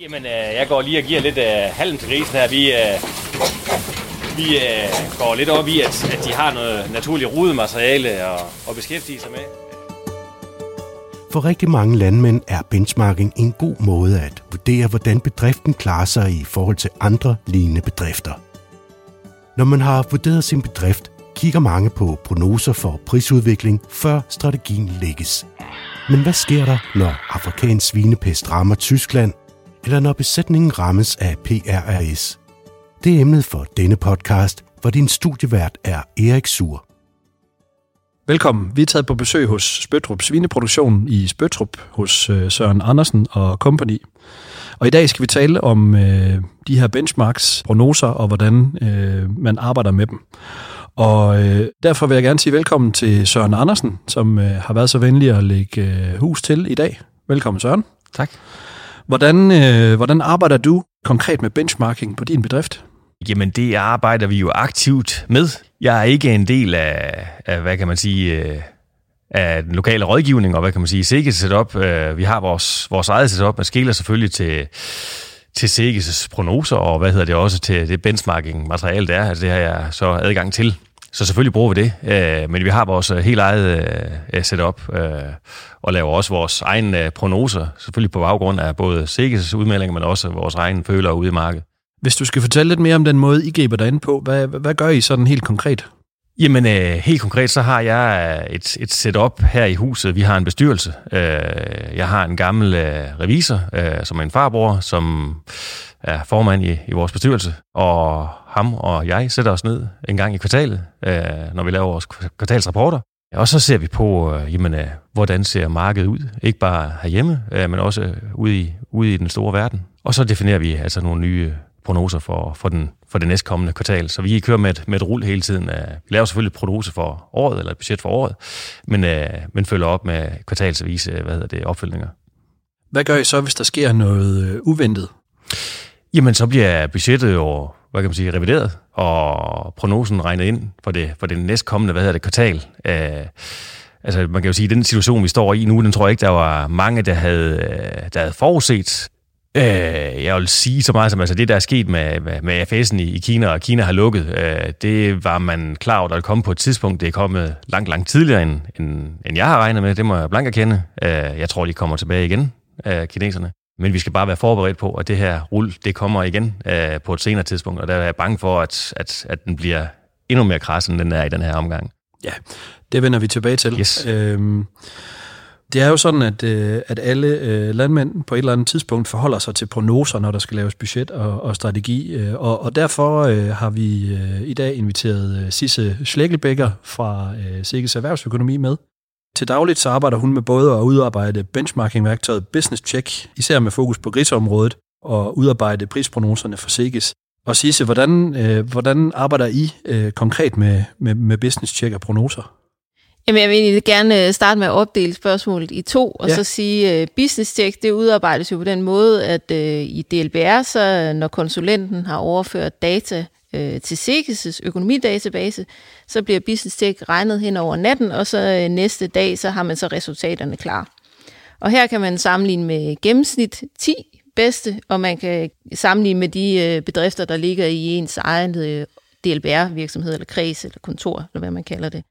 Jamen, øh, jeg går lige og giver lidt øh, halm til grisen her. Vi, øh, vi øh, går lidt op i, at, at de har noget naturligt rudemateriale og, og beskæftige sig med. For rigtig mange landmænd er benchmarking en god måde at vurdere, hvordan bedriften klarer sig i forhold til andre lignende bedrifter. Når man har vurderet sin bedrift, kigger mange på prognoser for prisudvikling, før strategien lægges. Men hvad sker der, når afrikansk svinepest rammer Tyskland, eller når besætningen rammes af PRRS? Det er emnet for denne podcast, hvor din studievært er Erik Sur. Velkommen. Vi er taget på besøg hos Spøtrup Svineproduktion i Spøtrup hos øh, Søren Andersen og Company. Og i dag skal vi tale om øh, de her benchmarks, prognoser og hvordan øh, man arbejder med dem. Og øh, derfor vil jeg gerne sige velkommen til Søren Andersen, som øh, har været så venlig at lægge øh, hus til i dag. Velkommen Søren. Tak. Hvordan, øh, hvordan arbejder du konkret med benchmarking på din bedrift? Jamen, det arbejder vi jo aktivt med. Jeg er ikke en del af, af hvad kan man sige, øh, af den lokale rådgivning, og hvad kan man sige, Sikkes setup. Øh, vi har vores, vores eget setup, man skiller selvfølgelig til, til Sikkes prognoser, og hvad hedder det også til det benchmarking materiale, der er. Altså, det har jeg så adgang til. Så selvfølgelig bruger vi det, øh, men vi har vores øh, helt eget øh, øh, setup og laver også vores egne prognoser, selvfølgelig på baggrund af både Sikkes udmeldinger, men også vores egne følere ude i markedet. Hvis du skal fortælle lidt mere om den måde, I griber dig ind på, hvad, hvad gør I sådan helt konkret? Jamen, øh, helt konkret, så har jeg øh, et, et setup her i huset. Vi har en bestyrelse. Øh, jeg har en gammel øh, revisor, øh, som er en farbror, som er formand i, i vores bestyrelse. Og ham og jeg sætter os ned en gang i kvartalet, øh, når vi laver vores kvartalsrapporter. Og så ser vi på, øh, jamen, øh, hvordan ser markedet ud. Ikke bare herhjemme, øh, men også ude i, ude i den store verden. Og så definerer vi altså nogle nye prognoser for, for, den, for det næstkommende kvartal. Så vi kører med et, med et rul hele tiden. Vi laver selvfølgelig prognose for året, eller et budget for året, men, men følger op med kvartalsvise hvad hedder det, opfølgninger. Hvad gør I så, hvis der sker noget uventet? Jamen, så bliver budgettet jo hvad kan man sige, revideret, og prognosen regnet ind for det, for det næstkommende, hvad hedder det, kvartal. Øh, altså, man kan jo sige, at den situation, vi står i nu, den tror jeg ikke, der var mange, der havde, der havde forudset. Øh, jeg vil sige så meget som, altså det der er sket med, med, med FS'en i, i Kina, og Kina har lukket, øh, det var man klar over, at det kom på et tidspunkt. Det er kommet langt, langt tidligere, end, end, end jeg har regnet med. Det må jeg blankt erkende. Øh, jeg tror, de kommer tilbage igen, øh, kineserne. Men vi skal bare være forberedt på, at det her rull, det kommer igen øh, på et senere tidspunkt, og der er jeg bange for, at, at, at den bliver endnu mere kras, end den er i den her omgang. Ja, det vender vi tilbage til. Yes. Øhm, det er jo sådan, at, øh, at alle øh, landmænd på et eller andet tidspunkt forholder sig til prognoser, når der skal laves budget og, og strategi. Øh, og, og derfor øh, har vi øh, i dag inviteret øh, Sisse Schlegelbækker fra øh, Sikkes Erhvervsøkonomi med. Til dagligt så arbejder hun med både at udarbejde benchmarking-værktøjet Business Check, især med fokus på griseområdet, og udarbejde prisprognoserne for Sikkes. Og Sisse, hvordan, øh, hvordan arbejder I øh, konkret med, med, med Business Check og prognoser? Jamen, jeg vil gerne øh, starte med at opdele spørgsmålet i to, og ja. så sige, at uh, business check, det udarbejdes jo på den måde, at uh, i DLBR, så når konsulenten har overført data uh, til Sikkes' økonomidatabase, så bliver business check regnet hen over natten, og så uh, næste dag, så har man så resultaterne klar. Og her kan man sammenligne med gennemsnit 10 bedste, og man kan sammenligne med de uh, bedrifter, der ligger i ens egen uh, DLBR-virksomhed, eller kreds, eller kontor, eller hvad man kalder det.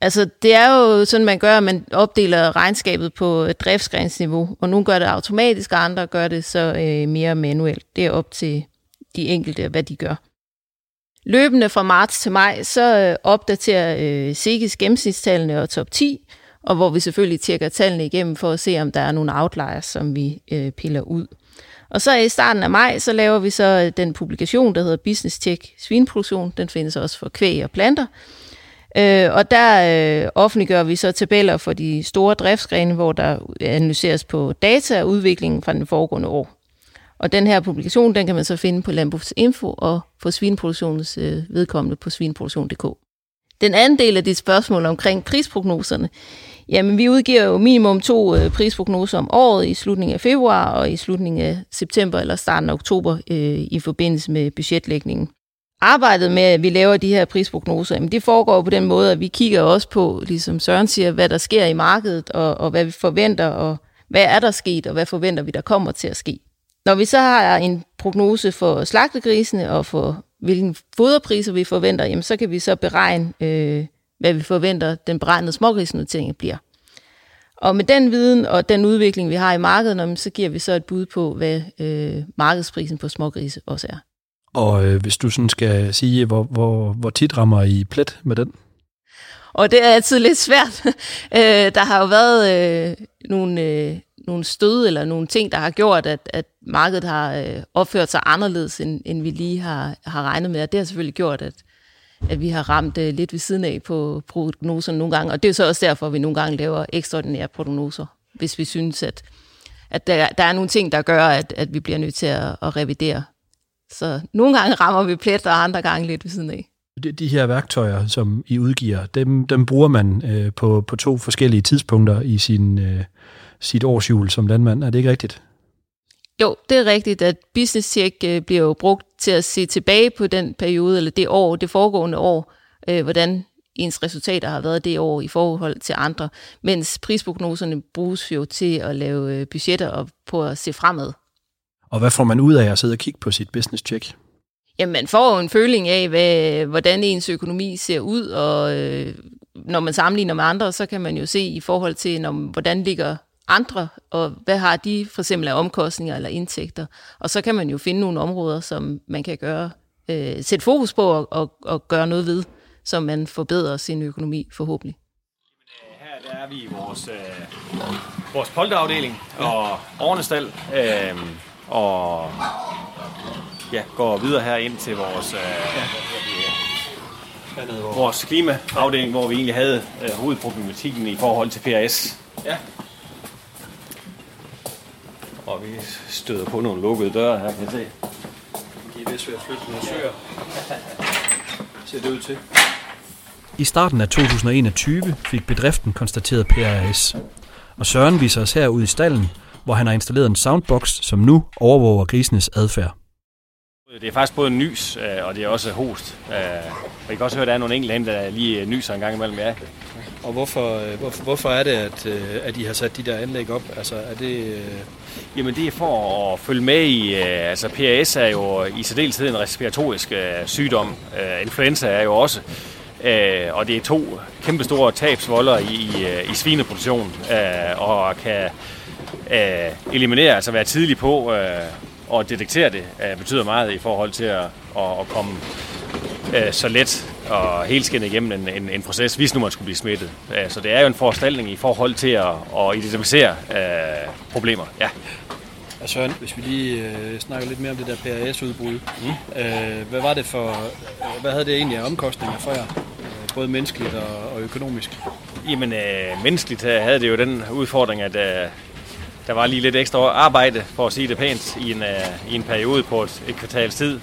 Altså, det er jo sådan, man gør, at man opdeler regnskabet på driftsgrensniveau, og nogle gør det automatisk, og andre gør det så øh, mere manuelt. Det er op til de enkelte, hvad de gør. Løbende fra marts til maj, så øh, opdaterer øh, SIGIS gennemsnitstallene og top 10, og hvor vi selvfølgelig tjekker tallene igennem for at se, om der er nogle outliers, som vi øh, piller ud. Og så i starten af maj, så laver vi så øh, den publikation, der hedder Business Check Svinproduktion. Den findes også for kvæg og planter. Øh, og der øh, offentliggør vi så tabeller for de store driftsgrene, hvor der analyseres på data og udviklingen fra den foregående år. Og den her publikation, den kan man så finde på Landbrugsinfo og på svineproduktionens øh, vedkommende på svineproduktion.dk. Den anden del af dit spørgsmål omkring prisprognoserne, jamen vi udgiver jo minimum to øh, prisprognoser om året i slutningen af februar og i slutningen af september eller starten af oktober øh, i forbindelse med budgetlægningen arbejdet med, at vi laver de her prisprognoser, jamen det foregår på den måde, at vi kigger også på, ligesom Søren siger, hvad der sker i markedet, og, og hvad vi forventer, og hvad er der sket, og hvad forventer vi, der kommer til at ske. Når vi så har en prognose for slagtegrisene og for hvilken foderpriser vi forventer, jamen så kan vi så beregne, øh, hvad vi forventer, den beregnede smågrisnotering bliver. Og med den viden og den udvikling, vi har i markedet, så giver vi så et bud på, hvad øh, markedsprisen på smågrise også er. Og øh, hvis du sådan skal sige, hvor, hvor, hvor tit rammer I plet med den? Og det er altid lidt svært. øh, der har jo været øh, nogle, øh, nogle stød eller nogle ting, der har gjort, at, at markedet har øh, opført sig anderledes, end, end vi lige har, har regnet med. Og det har selvfølgelig gjort, at, at vi har ramt øh, lidt ved siden af på prognoserne nogle gange. Og det er så også derfor, at vi nogle gange laver ekstraordinære prognoser, hvis vi synes, at, at der, der er nogle ting, der gør, at, at vi bliver nødt til at, at revidere. Så nogle gange rammer vi plet, og andre gange lidt ved siden af. De, de her værktøjer, som I udgiver, dem, dem bruger man øh, på, på to forskellige tidspunkter i sin, øh, sit årsjul som landmand. Er det ikke rigtigt? Jo, det er rigtigt, at Business Check øh, bliver jo brugt til at se tilbage på den periode, eller det år, det foregående år, øh, hvordan ens resultater har været det år i forhold til andre, mens prisprognoserne bruges jo til at lave øh, budgetter og på at se fremad. Og hvad får man ud af at sidde og kigge på sit business check? Jamen, man får jo en føling af, hvad, hvordan ens økonomi ser ud, og øh, når man sammenligner med andre, så kan man jo se i forhold til, når, hvordan ligger andre, og hvad har de for eksempel af omkostninger eller indtægter. Og så kan man jo finde nogle områder, som man kan gøre, øh, sætte fokus på og, og, og gøre noget ved, så man forbedrer sin økonomi forhåbentlig. Her der er vi i vores, øh, vores polterafdeling og Ornestal, øh, og ja, går videre her ind til vores, øh, ja. vores klimaafdeling, hvor vi egentlig havde øh, hovedproblematikken i forhold til PRS. Ja. Og vi støder på nogle lukkede døre her, kan jeg se. De er vist ved at flytte nogle søer. Ser det ud til. I starten af 2021 fik bedriften konstateret PRS. Og Søren viser os her ud i stallen, hvor han har installeret en soundbox, som nu overvåger grisenes adfærd. Det er faktisk både nys, øh, og det er også host. Øh, og I kan også høre, at der er nogle enkelte der lige nyser en gang imellem, ja. Og hvorfor, øh, hvorfor, hvorfor er det, at, at I har sat de der anlæg op? Altså, er det... Jamen det er for at følge med i, altså PRS er jo i særdeleshed en respiratorisk sygdom. Influenza er jo også. Og det er to kæmpe store tabsvolder i, i, i svineproduktion, og kan eliminere, altså være tidlig på og detektere det uh, betyder meget i forhold til at, at, at komme uh, så let og helskindet igennem en, en, en proces, hvis nu man skulle blive smittet. Uh, så det er jo en foranstaltning i forhold til at, at identificere uh, problemer. Ja. Ja, Søren, hvis vi lige øh, snakker lidt mere om det der PRS-udbrud. Mm. Øh, hvad var det for, øh, hvad havde det egentlig af omkostninger for jer? Øh, både menneskeligt og, og økonomisk? Jamen, øh, menneskeligt havde det jo den udfordring, at øh, der var lige lidt ekstra arbejde, for at sige det pænt, i en, uh, i en periode på et, et kvartals tid.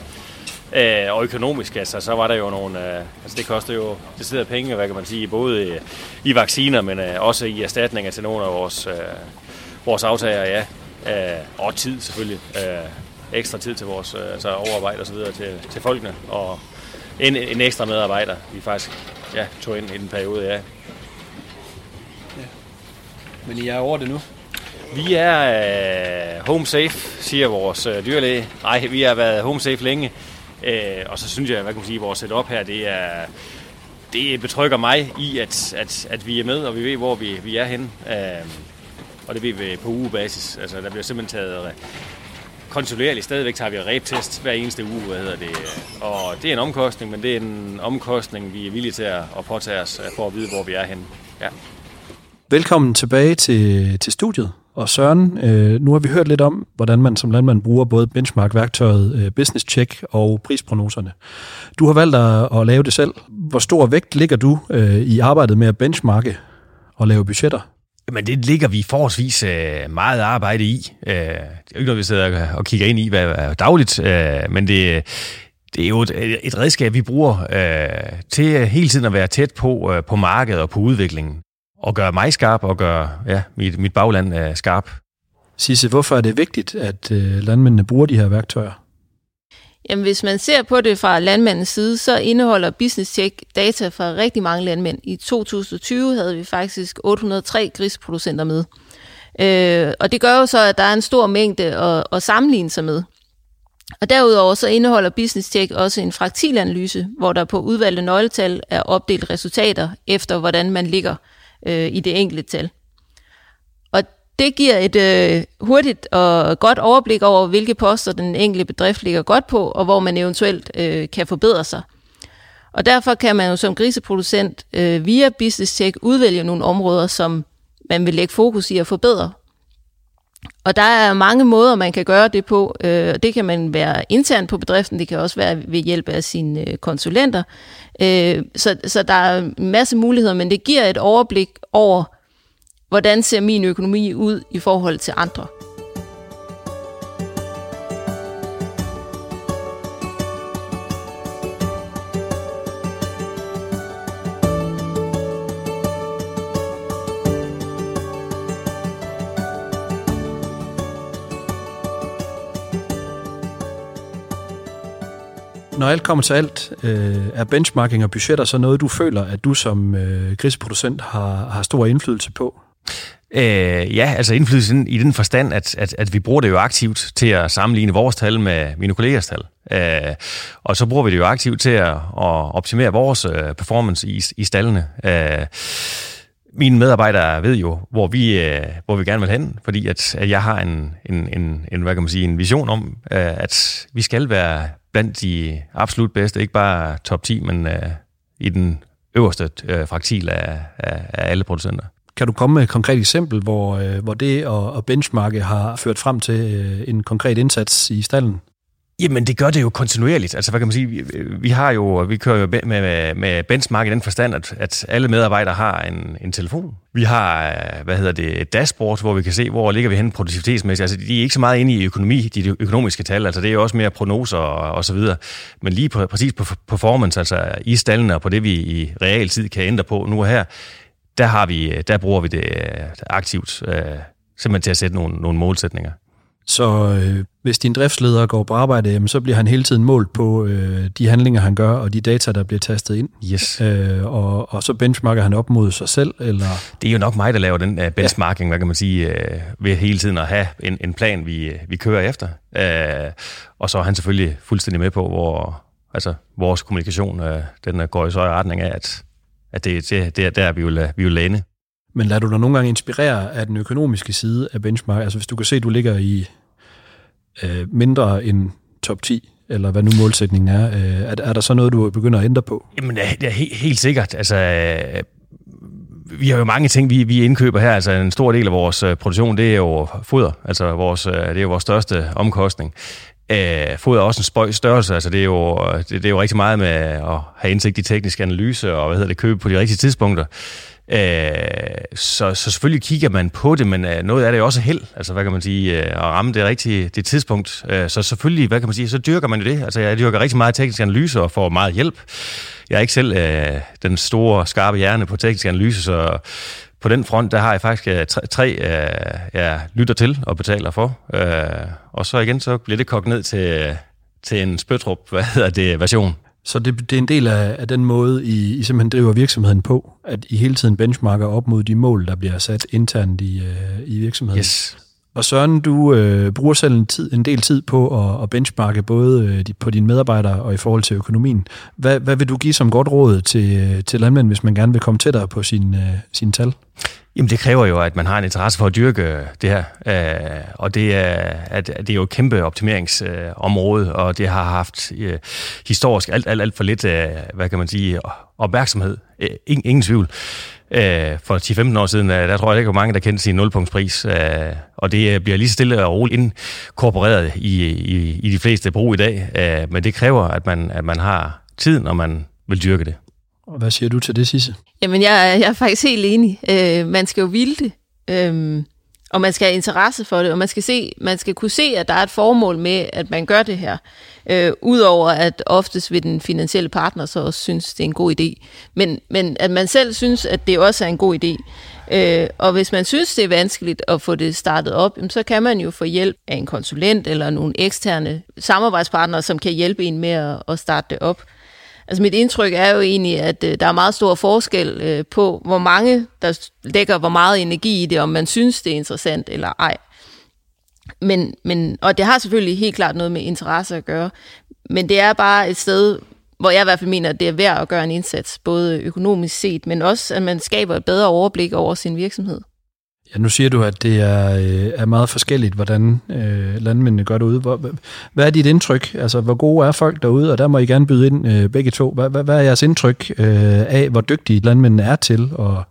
Uh, og økonomisk, altså, så var der jo nogle, uh, altså det koster jo det sidder penge, hvad kan man sige, både i, i vacciner, men uh, også i erstatninger til nogle af vores, uh, vores aftager, ja. Uh, og tid selvfølgelig. Uh, ekstra tid til vores uh, altså overarbejde og så videre til, til folkene. Og en, en ekstra medarbejder, vi faktisk ja, tog ind i den periode, ja. ja. Men I er over det nu? Vi er øh, home safe, siger vores øh, dyrlæge. Nej, vi har været home safe længe. Øh, og så synes jeg, hvad kan man sige, vores setup her, det er det betrykker mig i, at, at, at vi er med, og vi ved, hvor vi, vi er henne. Øh, og det ved vi på ugebasis. Altså, der bliver simpelthen taget øh, kontinuerligt. Stadigvæk tager vi ræbtest hver eneste uge, hvad hedder det. Og det er en omkostning, men det er en omkostning, vi er villige til at, at påtage os øh, for at vide, hvor vi er henne. Ja. Velkommen tilbage til, til studiet. Og Søren, øh, nu har vi hørt lidt om, hvordan man som landmand bruger både benchmark-værktøjet, øh, business check og prisprognoserne. Du har valgt at, at lave det selv. Hvor stor vægt ligger du øh, i arbejdet med at benchmarke og lave budgetter? Jamen, det ligger vi forholdsvis øh, meget arbejde i. Øh, det er jo ikke noget, vi sidder og kigger ind i hvad er dagligt, øh, men det, det er jo et, et redskab, vi bruger øh, til hele tiden at være tæt på, øh, på markedet og på udviklingen og gøre mig skarp og gøre ja, mit, mit bagland uh, skarp. Sisse, hvorfor er det vigtigt, at uh, landmændene bruger de her værktøjer? Jamen, hvis man ser på det fra landmandens side, så indeholder Business Check data fra rigtig mange landmænd. I 2020 havde vi faktisk 803 grisproducenter med. Øh, og det gør jo så, at der er en stor mængde at, at sammenligne sig med. Og derudover så indeholder Business Check også en fraktilanalyse, hvor der på udvalgte nøgletal er opdelt resultater efter, hvordan man ligger øh, i det enkelte tal. Og det giver et øh, hurtigt og godt overblik over, hvilke poster den enkelte bedrift ligger godt på, og hvor man eventuelt øh, kan forbedre sig. Og derfor kan man jo som griseproducent øh, via Business Check udvælge nogle områder, som man vil lægge fokus i at forbedre. Og der er mange måder, man kan gøre det på. Øh, det kan man være internt på bedriften, det kan også være ved hjælp af sine øh, konsulenter. Øh, så, så der er en masse muligheder, men det giver et overblik over, hvordan ser min økonomi ud i forhold til andre. Når alt kommer til alt, øh, er benchmarking og budgetter så noget, du føler, at du som øh, griseproducent har, har stor indflydelse på? Øh, ja, altså indflydelse i den forstand, at, at, at vi bruger det jo aktivt til at sammenligne vores tal med mine kollegers tal. Øh, og så bruger vi det jo aktivt til at, at optimere vores øh, performance i, i stallene. Øh, mine medarbejdere ved jo, hvor vi, øh, hvor vi gerne vil hen, fordi at, at jeg har en, en, en, en, hvad kan man sige, en vision om, øh, at vi skal være blandt de absolut bedste, ikke bare top 10, men øh, i den øverste øh, fraktil af, af, af alle producenter. Kan du komme med et konkret eksempel, hvor, øh, hvor det og, benchmarke har ført frem til øh, en konkret indsats i stallen? Jamen, det gør det jo kontinuerligt. Altså, hvad kan man sige? Vi, vi har jo, vi kører jo med, med, med benchmark i den forstand, at, at alle medarbejdere har en, en telefon. Vi har, hvad hedder det, et dashboard, hvor vi kan se, hvor ligger vi hen produktivitetsmæssigt. Altså, de er ikke så meget inde i økonomi, de økonomiske tal. Altså, det er jo også mere prognoser og, og så videre. Men lige på, præcis på performance, altså i stallene og på det, vi i realtid kan ændre på nu og her, der, har vi, der bruger vi det øh, aktivt, øh, simpelthen til at sætte nogle, nogle målsætninger. Så øh, hvis din driftsleder går på arbejde, jamen, så bliver han hele tiden målt på øh, de handlinger, han gør, og de data, der bliver tastet ind. Yes. Øh, og, og så benchmarker han op mod sig selv? Eller? Det er jo nok mig, der laver den uh, benchmarking, ja. hvad kan man sige, uh, ved hele tiden at have en, en plan, vi, vi kører efter. Uh, og så er han selvfølgelig fuldstændig med på, hvor altså, vores kommunikation uh, den går i så i retning af, at, at det, det, det er der, vi vil, vi vil lande. Men lader du dig nogle gange inspirere af den økonomiske side af benchmark? Altså hvis du kan se, at du ligger i øh, mindre end top 10, eller hvad nu målsætningen er, øh, er, er der så noget, du begynder at ændre på? Jamen, det er helt, helt sikkert. Altså, øh, vi har jo mange ting, vi, vi indkøber her. Altså, en stor del af vores øh, produktion, det er jo foder. Altså, vores, øh, det er jo vores største omkostning. Øh, foder er også en spøj størrelse, altså det er, jo, øh, det, det er jo rigtig meget med at have indsigt i teknisk analyse og hvad hedder det, købe på de rigtige tidspunkter. Øh, så, så selvfølgelig kigger man på det, men øh, noget af det er jo også held, altså hvad kan man sige, øh, at ramme det rigtige det tidspunkt. Øh, så selvfølgelig, hvad kan man sige, så dyrker man jo det. Altså jeg dyrker rigtig meget teknisk analyse og får meget hjælp. Jeg er ikke selv øh, den store, skarpe hjerne på teknisk analyse, så på den front, der har jeg faktisk øh, tre, tre øh, jeg lytter til og betaler for. Øh, og så igen, så bliver det kogt ned til, til en spøtrup, hvad hedder det, version. Så det, det er en del af, af den måde, I, I simpelthen driver virksomheden på, at I hele tiden benchmarker op mod de mål, der bliver sat internt i, uh, i virksomheden. Yes. Og Søren, du øh, bruger selv en, tid, en del tid på at, at benchmarke både øh, på dine medarbejdere og i forhold til økonomien. Hvad, hvad vil du give som godt råd til, til landmænd, hvis man gerne vil komme tættere på sin, øh, sin tal? Jamen det kræver jo, at man har en interesse for at dyrke det her. Øh, og det er, at det er jo et kæmpe optimeringsområde, øh, og det har haft øh, historisk alt, alt, alt for lidt, øh, hvad kan man sige, opmærksomhed. Øh, ingen, ingen tvivl. Øh, for 10-15 år siden, øh, der tror jeg ikke, hvor mange, der kendte sin nulpunktspris. Øh, og det øh, bliver lige stille og roligt inkorporeret i, i, i de fleste brug i dag. Øh, men det kræver, at man, at man har tiden, når man vil dyrke det. Og hvad siger du til det, Sisse? Jamen, jeg, jeg er faktisk helt enig. Øh, man skal jo ville det. Øh, og man skal have interesse for det, og man skal, se, man skal kunne se, at der er et formål med, at man gør det her. Øh, Udover at oftest vil den finansielle partner så også synes, det er en god idé. Men, men at man selv synes, at det også er en god idé. Øh, og hvis man synes, det er vanskeligt at få det startet op, så kan man jo få hjælp af en konsulent eller nogle eksterne samarbejdspartnere, som kan hjælpe en med at, at starte det op. Altså mit indtryk er jo egentlig, at øh, der er meget stor forskel øh, på, hvor mange der lægger hvor meget energi i det, om man synes, det er interessant eller ej. Men, men, og det har selvfølgelig helt klart noget med interesse at gøre, men det er bare et sted, hvor jeg i hvert fald mener, at det er værd at gøre en indsats, både økonomisk set, men også, at man skaber et bedre overblik over sin virksomhed. Ja, nu siger du, at det er, øh, er meget forskelligt, hvordan øh, landmændene gør det ude. Hvor, hvad er dit indtryk? Altså, hvor gode er folk derude? Og der må I gerne byde ind øh, begge to. Hvad, hvad, hvad er jeres indtryk øh, af, hvor dygtige landmændene er til at,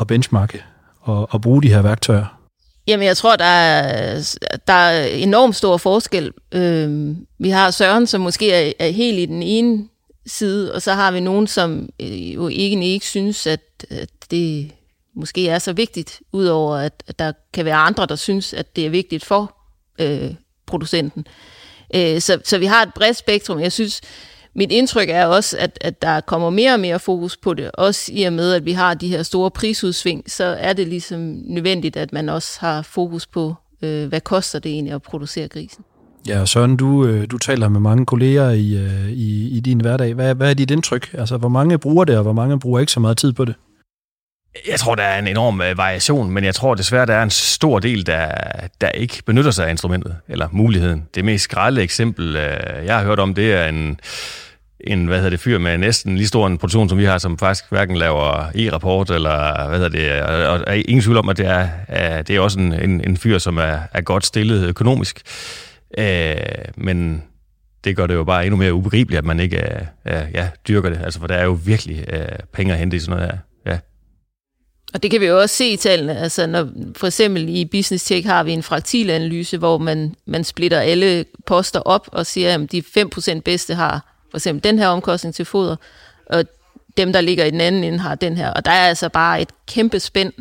at benchmarke og, at bruge de her værktøjer? Jamen, jeg tror, der er, der er enormt stor forskel. Øh, vi har Søren, som måske er, er helt i den ene side, og så har vi nogen, som øh, jo ikke, ikke synes, at, at det måske er så vigtigt, udover at, at der kan være andre, der synes, at det er vigtigt for øh, producenten. Øh, så, så vi har et bredt spektrum. Jeg synes, mit indtryk er også, at, at der kommer mere og mere fokus på det. Også i og med, at vi har de her store prisudsving, så er det ligesom nødvendigt, at man også har fokus på, øh, hvad koster det egentlig at producere grisen. Ja, Søren, du, øh, du taler med mange kolleger i, øh, i, i din hverdag. Hvad, hvad er dit indtryk? Altså, hvor mange bruger det, og hvor mange bruger ikke så meget tid på det? Jeg tror, der er en enorm øh, variation, men jeg tror desværre, der er en stor del, der, der ikke benytter sig af instrumentet, eller muligheden. Det mest skrælle eksempel, øh, jeg har hørt om, det er en, en hvad hedder det, fyr med næsten lige stor en produktion, som vi har, som faktisk hverken laver e-rapport, eller hvad hedder det, og er ingen tvivl om, at det er, det er også en, en, en fyr, som er, er godt stillet økonomisk. Øh, men det gør det jo bare endnu mere ubegribeligt, at man ikke uh, ja, dyrker det. Altså, for der er jo virkelig uh, penge at hente i sådan noget her. Ja. Og det kan vi jo også se i tallene. Altså, når, for eksempel i Business Tech har vi en fraktilanalyse, hvor man, man splitter alle poster op og siger, at de 5% bedste har for eksempel den her omkostning til foder, og dem, der ligger i den anden ende, har den her. Og der er altså bare et kæmpe spænd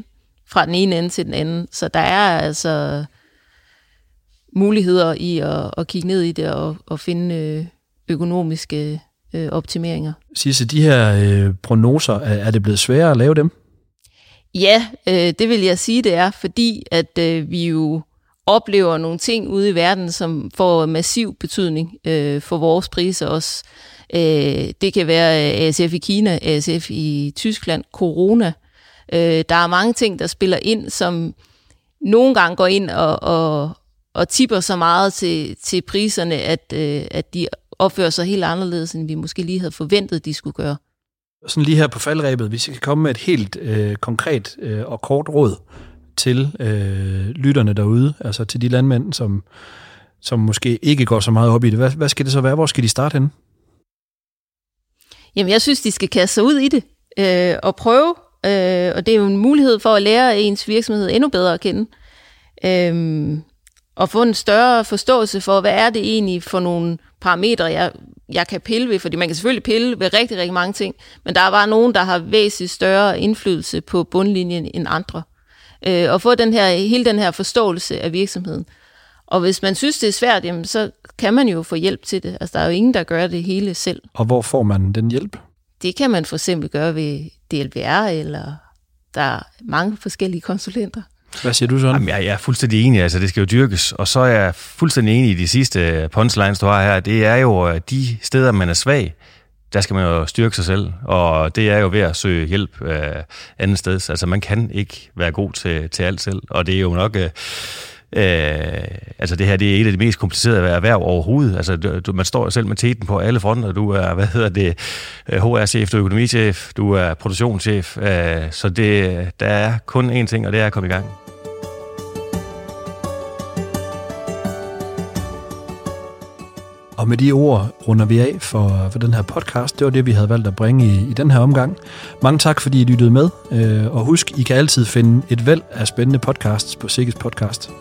fra den ene ende til den anden. Så der er altså muligheder i at, at kigge ned i det og, og finde øh, økonomiske øh, optimeringer. Sisse, de her øh, prognoser, er, er det blevet sværere at lave dem? Ja, øh, det vil jeg sige, det er, fordi at øh, vi jo oplever nogle ting ude i verden, som får massiv betydning øh, for vores priser også. Øh, det kan være øh, ASF i Kina, ASF i Tyskland, corona. Øh, der er mange ting, der spiller ind, som nogle gange går ind og, og, og tipper så meget til, til priserne, at, øh, at de opfører sig helt anderledes, end vi måske lige havde forventet, de skulle gøre. Sådan lige her på faldrebet, hvis jeg kan komme med et helt øh, konkret øh, og kort råd til øh, lytterne derude, altså til de landmænd, som, som måske ikke går så meget op i det. Hvad, hvad skal det så være? Hvor skal de starte henne? Jamen, jeg synes, de skal kaste sig ud i det øh, og prøve. Øh, og det er jo en mulighed for at lære ens virksomhed endnu bedre at kende. Øh, og få en større forståelse for, hvad er det egentlig for nogle parametre, jeg, jeg kan pille ved, fordi man kan selvfølgelig pille ved rigtig, rigtig mange ting, men der er bare nogen, der har væsentligt større indflydelse på bundlinjen end andre. Øh, og få den her, hele den her forståelse af virksomheden. Og hvis man synes, det er svært, jamen, så kan man jo få hjælp til det. Altså, der er jo ingen, der gør det hele selv. Og hvor får man den hjælp? Det kan man for eksempel gøre ved DLBR, eller der er mange forskellige konsulenter. Hvad siger du, sådan? Jamen, jeg, jeg er fuldstændig enig, altså det skal jo dyrkes. Og så er jeg fuldstændig enig i de sidste øh, punchlines, du har her. Det er jo øh, de steder, man er svag, der skal man jo styrke sig selv, og det er jo ved at søge hjælp øh, andet sted. Altså man kan ikke være god til, til alt selv, og det er jo nok... Øh, Øh, altså det her, det er et af de mest komplicerede erhverv overhovedet. Altså du, man står jo selv med teten på alle fronter. Du er, hvad hedder det, øh, HR-chef, du er økonomichef, du er produktionschef. Øh, så det, der er kun én ting, og det er at komme i gang. Og med de ord runder vi af for, for den her podcast. Det var det, vi havde valgt at bringe i, i den her omgang. Mange tak, fordi I lyttede med. Øh, og husk, I kan altid finde et væld af spændende podcasts på Sikkes Podcast.